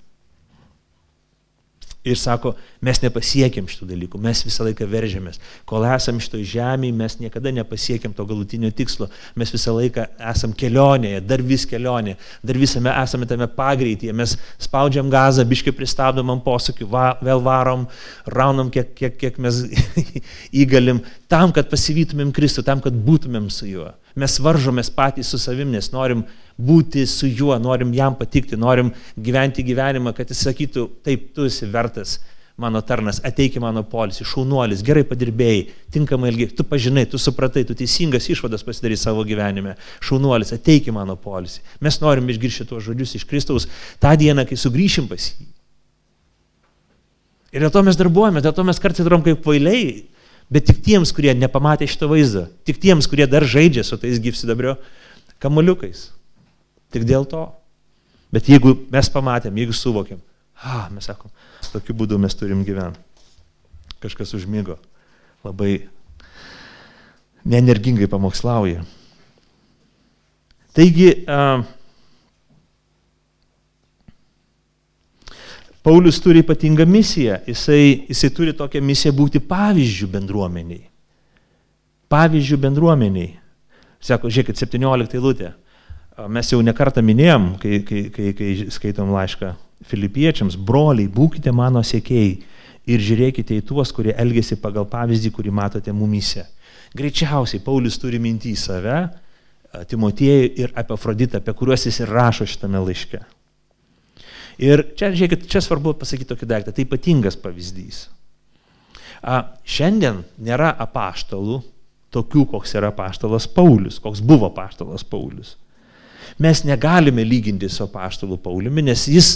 Ir sako, mes nepasiekėm šitų dalykų, mes visą laiką veržiamės. Kol esam šitoj žemėje, mes niekada nepasiekėm to galutinio tikslo. Mes visą laiką esam kelionėje, dar vis kelionėje, dar visame esame tame pagreityje. Mes spaudžiam gazą, biškai pristabdom ant posūkių, va, vėl varom, raunam kiek, kiek, kiek mes įgalim, tam, kad pasivytumėm Kristų, tam, kad būtumėm su juo. Mes varžomės patys su savim, nes norim būti su juo, norim jam patikti, norim gyventi gyvenimą, kad jis sakytų, taip, tu esi vertas mano tarnas, ateik į mano polisį, šaunuolis, gerai padirbėjai, tinkamai ilgi, tu pažinai, tu supratai, tu teisingas išvadas pasidarai savo gyvenime, šaunuolis, ateik į mano polisį. Mes norim išgirsti tuos žodžius iš Kristaus tą dieną, kai sugrįšim pas jį. Ir dėl to mes darbuojame, dėl to mes kartais darom kaip vailiai, bet tik tiems, kurie nepamatė šito vaizdo, tik tiems, kurie dar žaidžia su tais gyvsidabrio kamaliukais. Tik dėl to. Bet jeigu mes pamatėm, jeigu suvokėm, a, mes sakom, tokiu būdu mes turim gyventi. Kažkas užmygo, labai neenergingai pamokslauja. Taigi, uh, Paulius turi ypatingą misiją. Jisai, jisai turi tokią misiją būti pavyzdžių bendruomeniai. Pavyzdžių bendruomeniai. Sako, žiūrėkit, 17 eilutė. Mes jau nekartą minėjom, kai, kai, kai, kai skaitom laišką filipiečiams, broliai, būkite mano sėkėjai ir žiūrėkite į tuos, kurie elgesi pagal pavyzdį, kurį matote mumise. Greičiausiai Paulius turi mintį į save, Timotiejų ir apie Afroditą, apie kuriuos jis ir rašo šitame laiške. Ir čia, žiūrėkit, čia svarbu pasakyti tokį daiktą, tai ypatingas pavyzdys. A, šiandien nėra apaštalų, tokių, koks yra apaštalas Paulius, koks buvo apaštalas Paulius. Mes negalime lyginti su apaštalu Pauliumi, nes jis,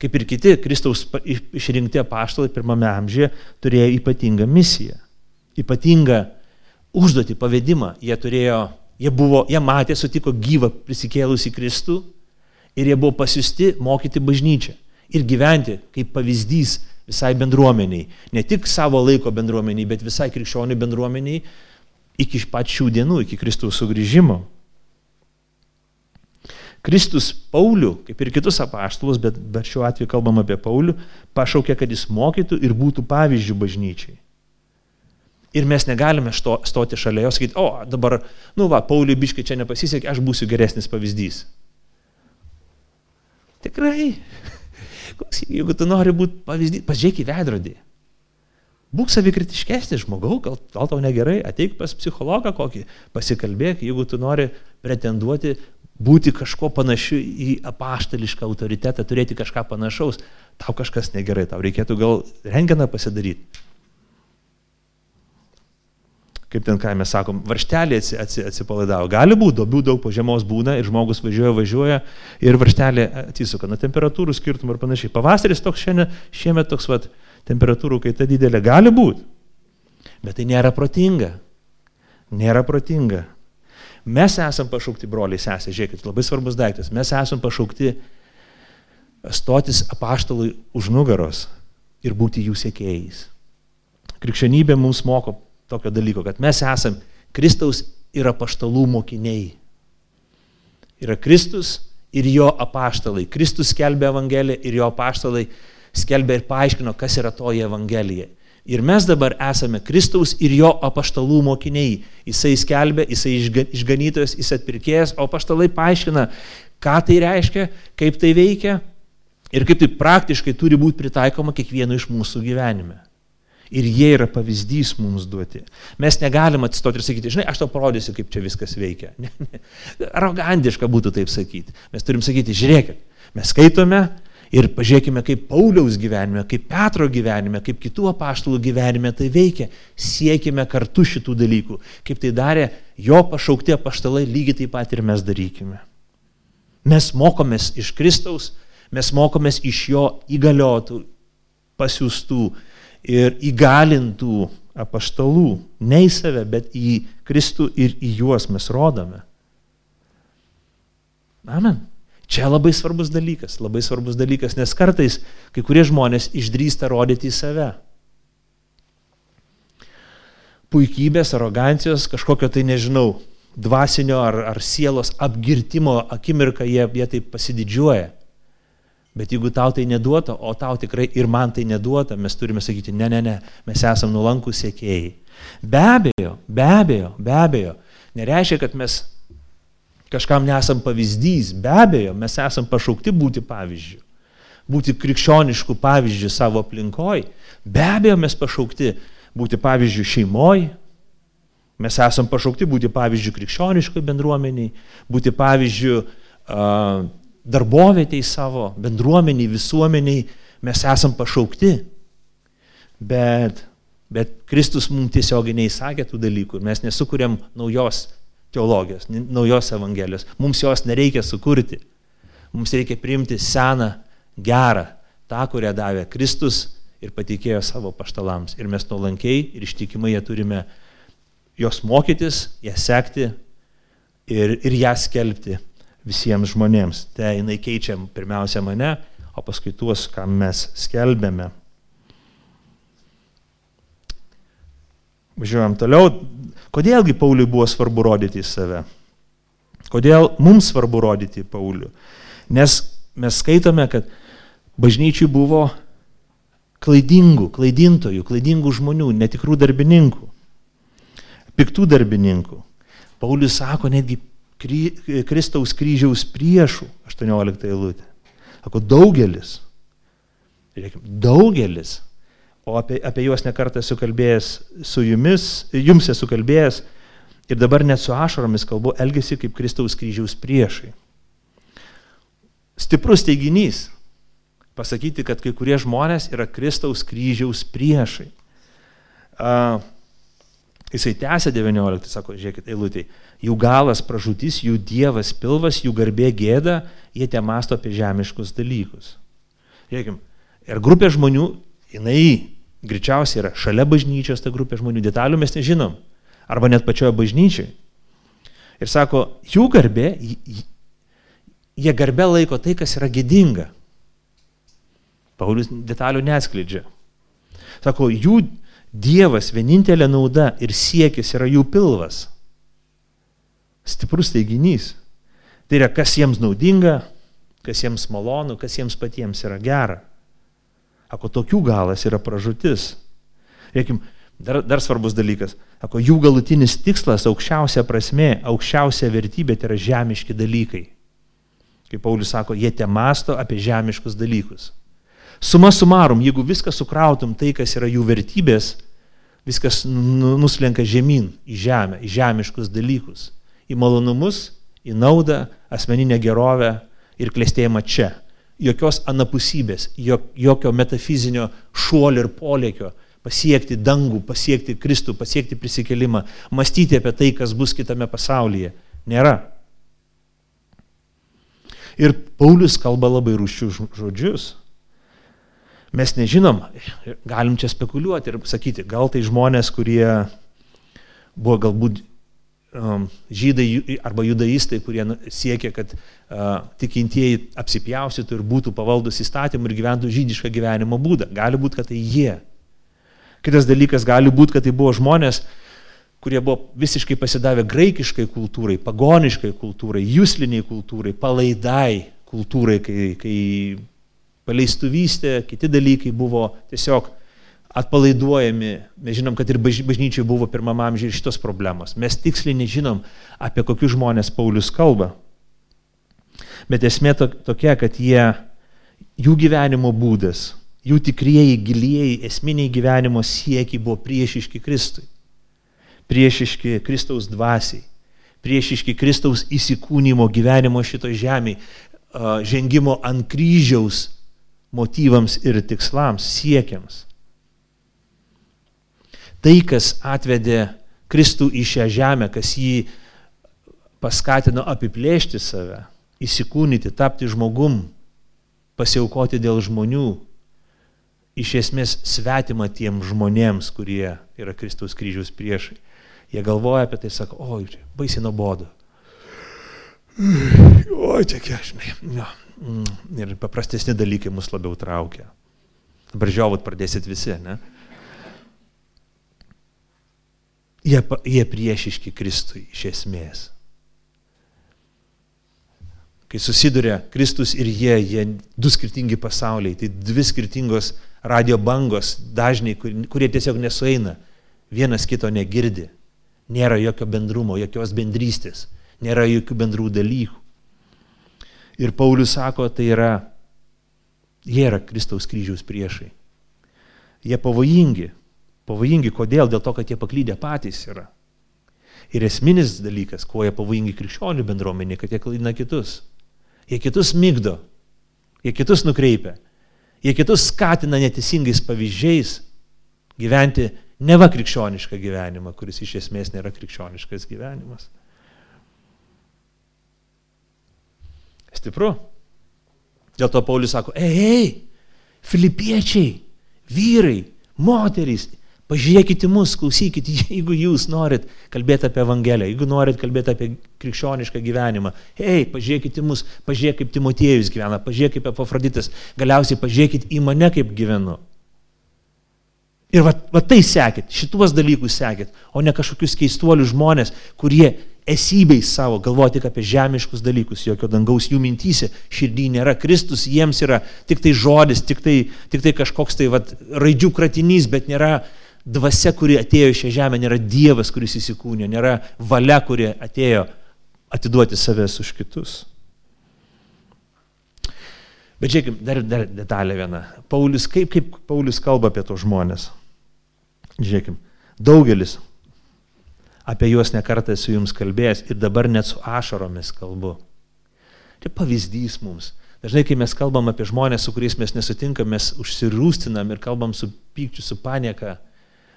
kaip ir kiti Kristaus išrinkti apaštalai pirmame amžiuje, turėjo ypatingą misiją, ypatingą užduotį, pavedimą. Jie turėjo, jie buvo, jie matė, sutiko gyvą prisikėlusi Kristų ir jie buvo pasiusti mokyti bažnyčią ir gyventi kaip pavyzdys visai bendruomeniai. Ne tik savo laiko bendruomeniai, bet visai krikščionių bendruomeniai iki pačių dienų, iki Kristaus sugrįžimo. Kristus Paulių, kaip ir kitus apaštalus, bet, bet šiuo atveju kalbam apie Paulių, pašaukė, kad jis mokytų ir būtų pavyzdžių bažnyčiai. Ir mes negalime što, stoti šalia jos, sakyti, o dabar, nu va, Pauliui biškai čia nepasisekė, aš būsiu geresnis pavyzdys. Tikrai. Jeigu tu nori būti pavyzdys, pažiūrėk į veidrodį. Būk savikritiškesnis žmogau, gal, gal tau negerai, ateik pas psichologą kokį, pasikalbėk, jeigu tu nori pretenduoti būti kažkuo panašiu į apaštališką autoritetą, turėti kažką panašaus, tau kažkas negerai, tau reikėtų gal renginą pasidaryti kaip ten ką mes sakom, varštelė atsi, atsi, atsipalaidavo. Gali būti, dobių daug po žiemos būna ir žmogus važiuoja, važiuoja ir varštelė atsisuka. Na, temperatūrų skirtumų ir panašiai. Pavasaris toks šiandien, šiemet toks, vat, temperatūrų kaita didelė. Gali būti. Bet tai nėra protinga. Nėra protinga. Mes esam pašaukti, broliai, sesė, žiūrėkit, labai svarbus daiktas. Mes esam pašaukti stotis apaštalui už nugaros ir būti jų sėkėjais. Krikščionybė mums moko tokio dalyko, kad mes esam Kristaus ir apaštalų mokiniai. Yra Kristus ir jo apaštalai. Kristus skelbė Evangeliją ir jo apaštalai skelbė ir paaiškino, kas yra toji Evangelija. Ir mes dabar esame Kristaus ir jo apaštalų mokiniai. Jisai skelbė, jisai išganytojas, jis atpirkėjas, o apaštalai paaiškina, ką tai reiškia, kaip tai veikia ir kaip tai praktiškai turi būti pritaikoma kiekvieno iš mūsų gyvenime. Ir jie yra pavyzdys mums duoti. Mes negalim atsistoti ir sakyti, žinai, aš tau parodysiu, kaip čia viskas veikia. Ne, ne. Arogantiška būtų taip sakyti. Mes turim sakyti, žiūrėkit, mes skaitome ir pažiūrėkime, kaip Pauliaus gyvenime, kaip Petro gyvenime, kaip kitų apaštalų gyvenime tai veikia. Siekime kartu šitų dalykų. Kaip tai darė jo pašaukti apaštalai, lygiai taip pat ir mes darykime. Mes mokomės iš Kristaus, mes mokomės iš jo įgaliotų, pasiūstų ir įgalintų apaštalų, ne į save, bet į Kristų ir į juos mes rodome. Amen. Čia labai svarbus dalykas, labai svarbus dalykas, nes kartais kai kurie žmonės išdrįsta rodyti į save. Puikybės, arogancijos, kažkokio tai nežinau, dvasinio ar, ar sielos apgirtimo akimirką jie, jie taip pasididžiuoja. Bet jeigu tau tai neduota, o tau tikrai ir man tai neduota, mes turime sakyti, ne, ne, ne, mes esame nulankų sėkėjai. Be abejo, be abejo, be abejo, nereiškia, kad mes kažkam nesam pavyzdys, be abejo, mes esam pašaukti būti pavyzdžių, būti krikščioniškų pavyzdžių savo aplinkoj, be abejo, mes pašaukti būti pavyzdžių šeimoje, mes esam pašaukti būti pavyzdžių krikščioniškai bendruomeniai, būti pavyzdžių uh, darbovietėj savo, bendruomeniai, visuomeniai. Mes esam pašaukti. Bet, bet Kristus mums tiesiogiai neįsakė tų dalykų. Ir mes nesukūrėm naujos teologijos, naujos evangelijos. Mums jos nereikia sukurti. Mums reikia priimti seną, gerą, tą, kurią davė Kristus ir patikėjo savo paštalams. Ir mes nuolankiai ir ištikimai ją turime jos mokytis, ją sekti ir, ir ją skelbti visiems žmonėms. Tai jinai keičia pirmiausia mane, o paskui tuos, ką mes skelbėme. Važiuojam toliau. Kodėlgi Pauliui buvo svarbu rodyti į save? Kodėl mums svarbu rodyti Paulių? Nes mes skaitome, kad bažnyčiai buvo klaidingų, klaidintojų, klaidingų žmonių, netikrų darbininkų, piktų darbininkų. Paulius sako, netgi kry, Kristaus kryžiaus priešų, 18 eilutė. Sako, daugelis. Žiūrėkime, daugelis. O apie, apie juos nekartą esu kalbėjęs su jumis, jums esu kalbėjęs ir dabar net su ašaromis kalbu, elgesi kaip Kristaus kryžiaus priešai. Stiprus teiginys pasakyti, kad kai kurie žmonės yra Kristaus kryžiaus priešai. Uh, jisai tęsė 19, sako, žiūrėkit, eilutė jų galas pražūtis, jų dievas pilvas, jų garbė gėda, jie te masto apie žemiškus dalykus. Žiūrėkim, ir grupė žmonių, jinai greičiausiai yra šalia bažnyčios ta grupė žmonių, detalių mes nežinom, arba net pačioje bažnyčiai. Ir sako, jų garbė, jie garbė laiko tai, kas yra gėdinga. Paulius detalių neskleidžia. Sako, jų Dievas vienintelė nauda ir siekis yra jų pilvas. Stiprus teiginys. Tai yra, kas jiems naudinga, kas jiems malonu, kas jiems patiems yra gera. Ako tokių galas yra pražutis. Reikim, Dar, dar svarbus dalykas. Sako, jų galutinis tikslas, aukščiausia prasme, aukščiausia vertybė tai yra žemiški dalykai. Kaip Paulius sako, jie te masto apie žemiškus dalykus. Suma sumarum, jeigu viską sukrautum tai, kas yra jų vertybės, viskas nu, nuslenka žemyn, į žemę, į žemiškus dalykus, į malonumus, į naudą, asmeninę gerovę ir klėstėjimą čia. Jokios anapusybės, jokio metafizinio šuolio ir polėkio, pasiekti dangų, pasiekti Kristų, pasiekti prisikelimą, mąstyti apie tai, kas bus kitame pasaulyje. Nėra. Ir Paulius kalba labai ruščių žodžius. Mes nežinom, galim čia spekuliuoti ir sakyti, gal tai žmonės, kurie buvo galbūt žydai arba judaistai, kurie nu, siekia, kad uh, tikintieji apsipjaustytų ir būtų pavaldus įstatymų ir gyventų žydišką gyvenimo būdą. Gali būti, kad tai jie. Kitas dalykas gali būti, kad tai buvo žmonės, kurie buvo visiškai pasidavę graikiškai kultūrai, pagoniškai kultūrai, jūsliniai kultūrai, palaidai kultūrai, kai, kai paleistuvystė, kiti dalykai buvo tiesiog atpalaiduojami. Mes žinom, kad ir bažnyčiai buvo pirmame amžiuje ir šitos problemos. Mes tiksliai nežinom, apie kokius žmonės Paulius kalba. Bet esmė tokia, kad jie, jų gyvenimo būdas, Jų tikrieji, gilieji, esminiai gyvenimo siekiai buvo priešiški Kristui. Priešiški Kristaus dvasiai. Priešiški Kristaus įsikūnymo gyvenimo šito žemėje, žengimo ant kryžiaus motyvams ir tikslams, siekiams. Tai, kas atvedė Kristų į šią žemę, kas jį paskatino apiplėšti save, įsikūnyti, tapti žmogum, pasiaukoti dėl žmonių, iš esmės svetima tiem žmonėms, kurie yra Kristaus kryžiaus priešai. Jie galvoja apie tai, sako, oi, čia baisiai nuobodu. Oi, čia kiek, žinai. Ja. Mm, ir paprastesni dalykai mus labiau traukia. Dabar žiovut pradėsit visi, ne? Jie, jie priešiški Kristui iš esmės. Kai susiduria Kristus ir jie, jie du skirtingi pasauliai, tai dvi skirtingos radio bangos, dažniai, kurie tiesiog nesueina, vienas kito negirdi, nėra jokio bendrumo, jokios bendrystės, nėra jokių bendrų dalykų. Ir Paulius sako, tai yra, jie yra Kristaus kryžiaus priešai. Jie pavojingi. Pavojingi kodėl? Dėl to, kad jie paklydę patys yra. Ir esminis dalykas, kuo jie pavojingi krikščionių bendruomenė, kad jie klaidina kitus. Jie kitus mygdo, jie kitus nukreipia, Jie kitus skatina neteisingais pavyzdžiais gyventi neva krikščionišką gyvenimą, kuris iš esmės nėra krikščioniškas gyvenimas. Stipru. Dėl to Paulius sako, ei, ei, filipiečiai, vyrai, moterys, Pažiūrėkite mus, klausykite, jeigu jūs norit kalbėti apie Evangeliją, jeigu norit kalbėti apie krikščionišką gyvenimą, hei, pažiūrėkite mus, pažiūrėkite, kaip Timotiejus gyvena, pažiūrėkite kaip Epafroditas, galiausiai pažiūrėkite į mane, kaip gyvenu. Ir va, va tai sekit, šituos dalykus sekit, o ne kažkokius keistuolius žmonės, kurie esybei savo galvoja tik apie žemiškus dalykus, jokio dangaus jų mintysė, širdį nėra, Kristus jiems yra tik tai žodis, tik tai, tik tai kažkoks tai va, raidžių kratinys, bet nėra dvasia, kuri atėjo į šią žemę, nėra Dievas, kuris įsikūnė, nėra valia, kuri atėjo atiduoti savęs už kitus. Bet žiūrėkime, dar, dar detalė viena. Paulius, kaip, kaip Paulius kalba apie tos žmonės? Žiūrėkime, daugelis apie juos nekartą esu jums kalbėjęs ir dabar net su ašaromis kalbu. Tai pavyzdys mums. Dažnai, kai mes kalbam apie žmonės, su kuriais mes nesutinkam, mes užsirūstinam ir kalbam su pykčiu, su panieka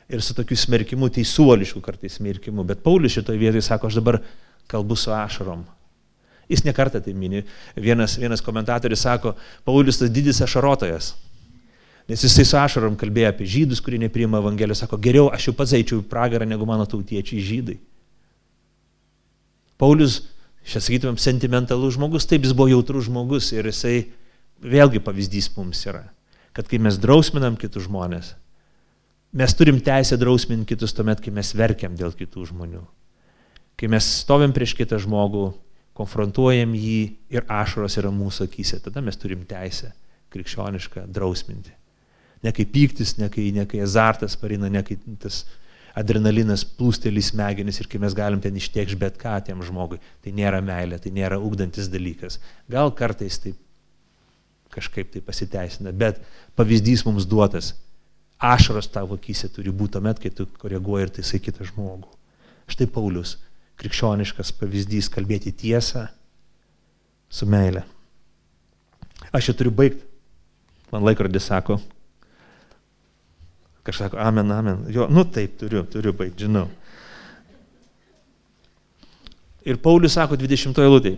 ir su tokiu smerkimu, teisuolišku kartais smerkimu. Bet Paulius šitoje vietoje sako, aš dabar kalbu su ašarom. Jis nekartą tai mini. Vienas, vienas komentatorius sako, Paulius tas didis ašarotojas. Nes jisai su ašarom kalbėjo apie žydus, kurie nepriima Evangelijos, sako, geriau aš jau pats eičiau į pragarą negu mano tautiečiai žydai. Paulius, šią sakytumėm, sentimentalus žmogus, taip jis buvo jautrus žmogus ir jisai vėlgi pavyzdys mums yra, kad kai mes drausminam kitus žmonės, Mes turim teisę drausminti kitus tuomet, kai mes verkiam dėl kitų žmonių. Kai mes stovim prieš kitą žmogų, konfrontuojam jį ir ašaros yra mūsų akise, tada mes turim teisę krikščionišką drausminti. Ne kaip pyktis, ne kai, ne kai azartas parina, ne kai tas adrenalinas plūstelį smegenis ir kai mes galim ten ištiekš bet ką tiem žmogui. Tai nėra meilė, tai nėra ugdantis dalykas. Gal kartais taip kažkaip tai pasiteisina, bet pavyzdys mums duotas. Ašaros tavo akise turi būti tuomet, kai tu koreguoji ir taisai kitą žmogų. Štai Paulius, krikščioniškas pavyzdys kalbėti tiesą su meile. Aš jau turiu baigti. Man laikrodis sako, kažkas sako, amen, amen. Jo, nu taip, turiu, turiu baigti, žinau. Ir Paulius sako 20 eilutėje,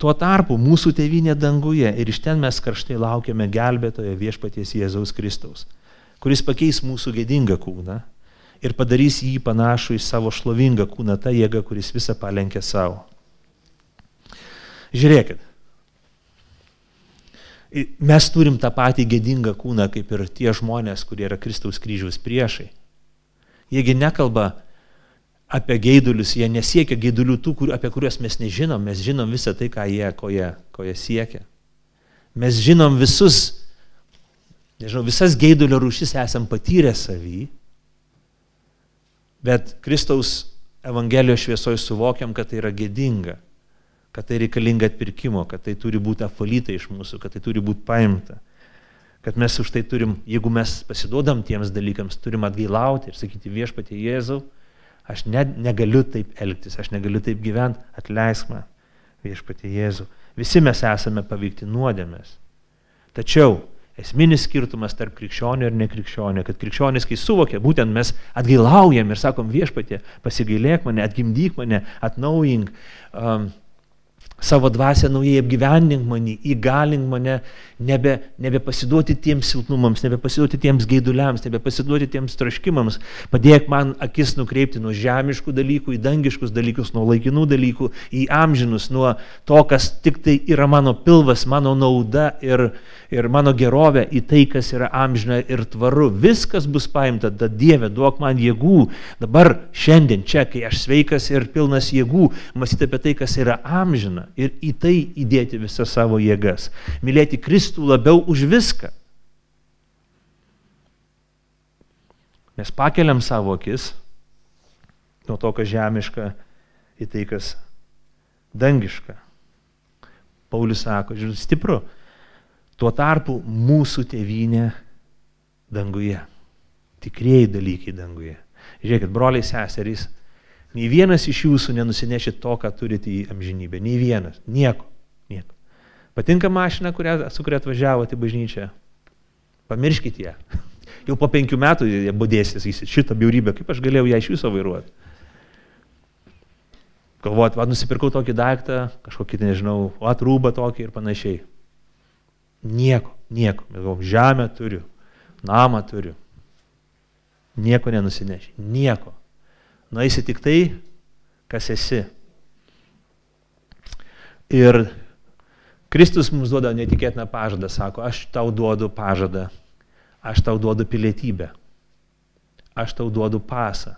tuo tarpu mūsų tėvynė danguje ir iš ten mes karštai laukiame gelbėtojo viešpaties Jėzaus Kristaus, kuris pakeis mūsų gėdingą kūną ir padarys jį panašų į savo šlovingą kūną, tą jėgą, kuris visą palenkia savo. Žiūrėkit, Mes turim tą patį gėdingą kūną, kaip ir tie žmonės, kurie yra Kristaus kryžiaus priešai. Jiegi nekalba apie geidulius, jie nesiekia geidulių tų, kur, apie kuriuos mes nežinom, mes žinom visą tai, ką jie, ko jie, ko jie siekia. Mes žinom visus, nežinau, visas geidulio rūšis esam patyrę savį, bet Kristaus Evangelijos šviesoje suvokiam, kad tai yra gėdinga kad tai reikalinga atpirkimo, kad tai turi būti apvalyta iš mūsų, kad tai turi būti paimta. Kad mes už tai turim, jeigu mes pasiduodam tiems dalykams, turim atgailauti ir sakyti viešpatie Jėzau, aš ne, negaliu taip elgtis, aš negaliu taip gyventi, atleisk man viešpatie Jėzau. Visi mes esame paveikti nuodėmės. Tačiau esminis skirtumas tarp krikščionio ir nekrikščionio, kad krikščionis, kai suvokia, būtent mes atgailaujam ir sakom viešpatie, pasigailėk mane, atgimdyk mane, atnaujink, um, savo dvasę naujai apgyvendink mane, įgalink mane, nebe, nebepasiduoti tiems silpnumams, nebepasiduoti tiems gaiduliams, nebepasiduoti tiems traškimams, padėk man akis nukreipti nuo žemiškų dalykų į dangiškus dalykus, nuo laikinų dalykų į amžinus, nuo to, kas tik tai yra mano pilvas, mano nauda ir, ir mano gerovė į tai, kas yra amžina ir tvaru. Viskas bus paimta, tad Dieve, duok man jėgų. Dabar, šiandien, čia, kai aš sveikas ir pilnas jėgų, mąstyti apie tai, kas yra amžina ir į tai įdėti visas savo jėgas. Mylėti Kristų labiau už viską. Mes pakeliam savo akis nuo to, kas žemiška, į tai, kas dangiška. Paulius sako, žiūrėk, stipru. Tuo tarpu mūsų tėvynė danguje. Tikrieji dalykai danguje. Žiūrėkit, broliai seserys, Nei vienas iš jūsų nenusinešit to, ką turite į amžinybę. Nei vienas. Nieko. Nieko. Patinka mašina, kurią, su kuria atvažiavote į bažnyčią? Pamirškit ją. Jau po penkių metų jie būdėsis, sakysit, šitą bjaurybę, kaip aš galėjau ją iš viso vairuoti. Galvojat, va, nusipirkau tokį daiktą, kažkokį, nežinau, atrūbą tokį ir panašiai. Nieko, nieko. Galvom, žemę turiu, namą turiu. Nieko nenusineši. Nieko nueisi tik tai, kas esi. Ir Kristus mums duoda netikėtiną pažadą, sako, aš tau duodu pažadą, aš tau duodu pilietybę, aš tau duodu pasą,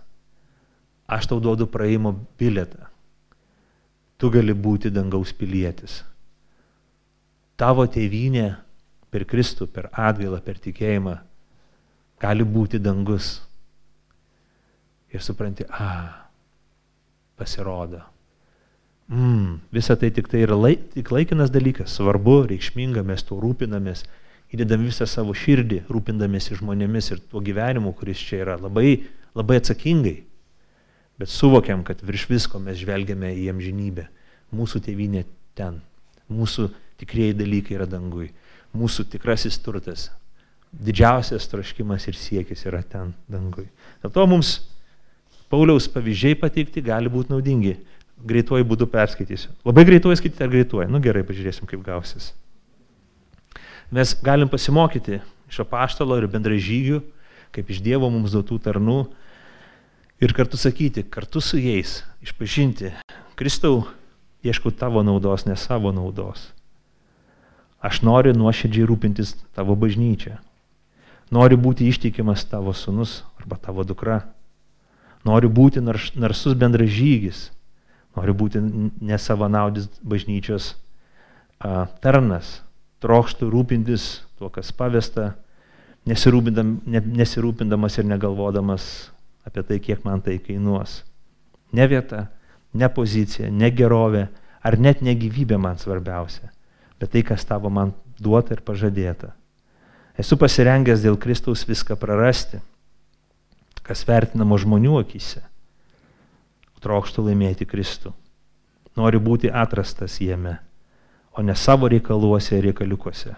aš tau duodu praeimo bilietą. Tu gali būti dangaus pilietis. Tavo tėvynė per Kristų, per atgailą, per tikėjimą gali būti dangus ir supranti, a, pasirodo. Mm, visa tai tik tai yra laik, tik laikinas dalykas, svarbu, reikšminga, mes tuo rūpinamės, įdedam visą savo širdį, rūpindamėsi žmonėmis ir tuo gyvenimu, kuris čia yra labai, labai atsakingai. Bet suvokiam, kad virš visko mes žvelgiame į amžinybę. Mūsų tėvynė ten. Mūsų tikrieji dalykai yra dangui. Mūsų tikrasis turtas. Didžiausias troškimas ir siekis yra ten dangui. Dėl to mums Pauliaus pavyzdžiai pateikti gali būti naudingi. Greituoju būdu perskaitysiu. Labai greituoju skaityti ar greituoju? Nu gerai, pažiūrėsim, kaip gausis. Mes galim pasimokyti iš apaštalo ir bendražygių, kaip iš Dievo mums duotų tarnų ir kartu sakyti, kartu su jais išpažinti, Kristau, ieškau tavo naudos, ne savo naudos. Aš noriu nuoširdžiai rūpintis tavo bažnyčia. Noriu būti ištikimas tavo sunus arba tavo dukra. Noriu būti narsus bendražygis, noriu būti nesavanaudis bažnyčios a, tarnas, trokštų rūpintis tuo, kas pavesta, nesirūpindamas ir negalvodamas apie tai, kiek man tai kainuos. Ne vieta, ne pozicija, ne gerovė, ar net ne gyvybė man svarbiausia, bet tai, kas tavo man duota ir pažadėta. Esu pasirengęs dėl Kristaus viską prarasti, kas vertinamo žmonių akise. Trokštų laimėti Kristų. Noriu būti atrastas jame, o ne savo reikaluose ir reikaliukuose.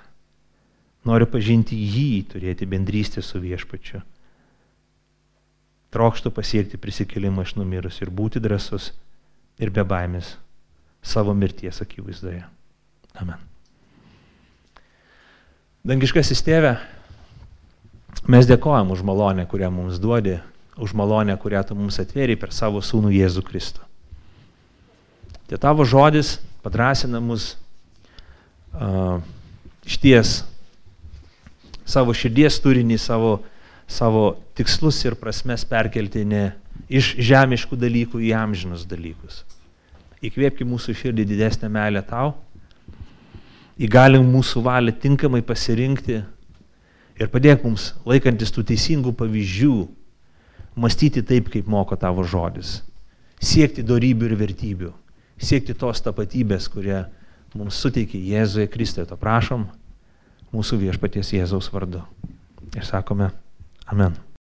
Noriu pažinti jį, turėti bendrystę su viešpačiu. Trokštų pasiekti prisikelimą iš numirus ir būti drasus ir be baimės savo mirties akivaizdoje. Amen. Dangiškasis tėve, mes dėkojam už malonę, kurią mums duodi, už malonę, kurią tu mums atvėri per savo sūnų Jėzų Kristų. Tie tavo žodis padrasina mus uh, išties savo širdies turinį, savo, savo tikslus ir prasmes perkelti ne iš žemiškų dalykų į amžinus dalykus. Įkvėpki mūsų širdį didesnę meilę tau, įgalink mūsų valią tinkamai pasirinkti ir padėk mums, laikantis tų teisingų pavyzdžių, mąstyti taip, kaip moko tavo žodis, siekti darybių ir vertybių, siekti tos tapatybės, kurie mums suteikia Jėzuje Kristuje, to prašom mūsų viešpaties Jėzaus vardu. Ir sakome, amen.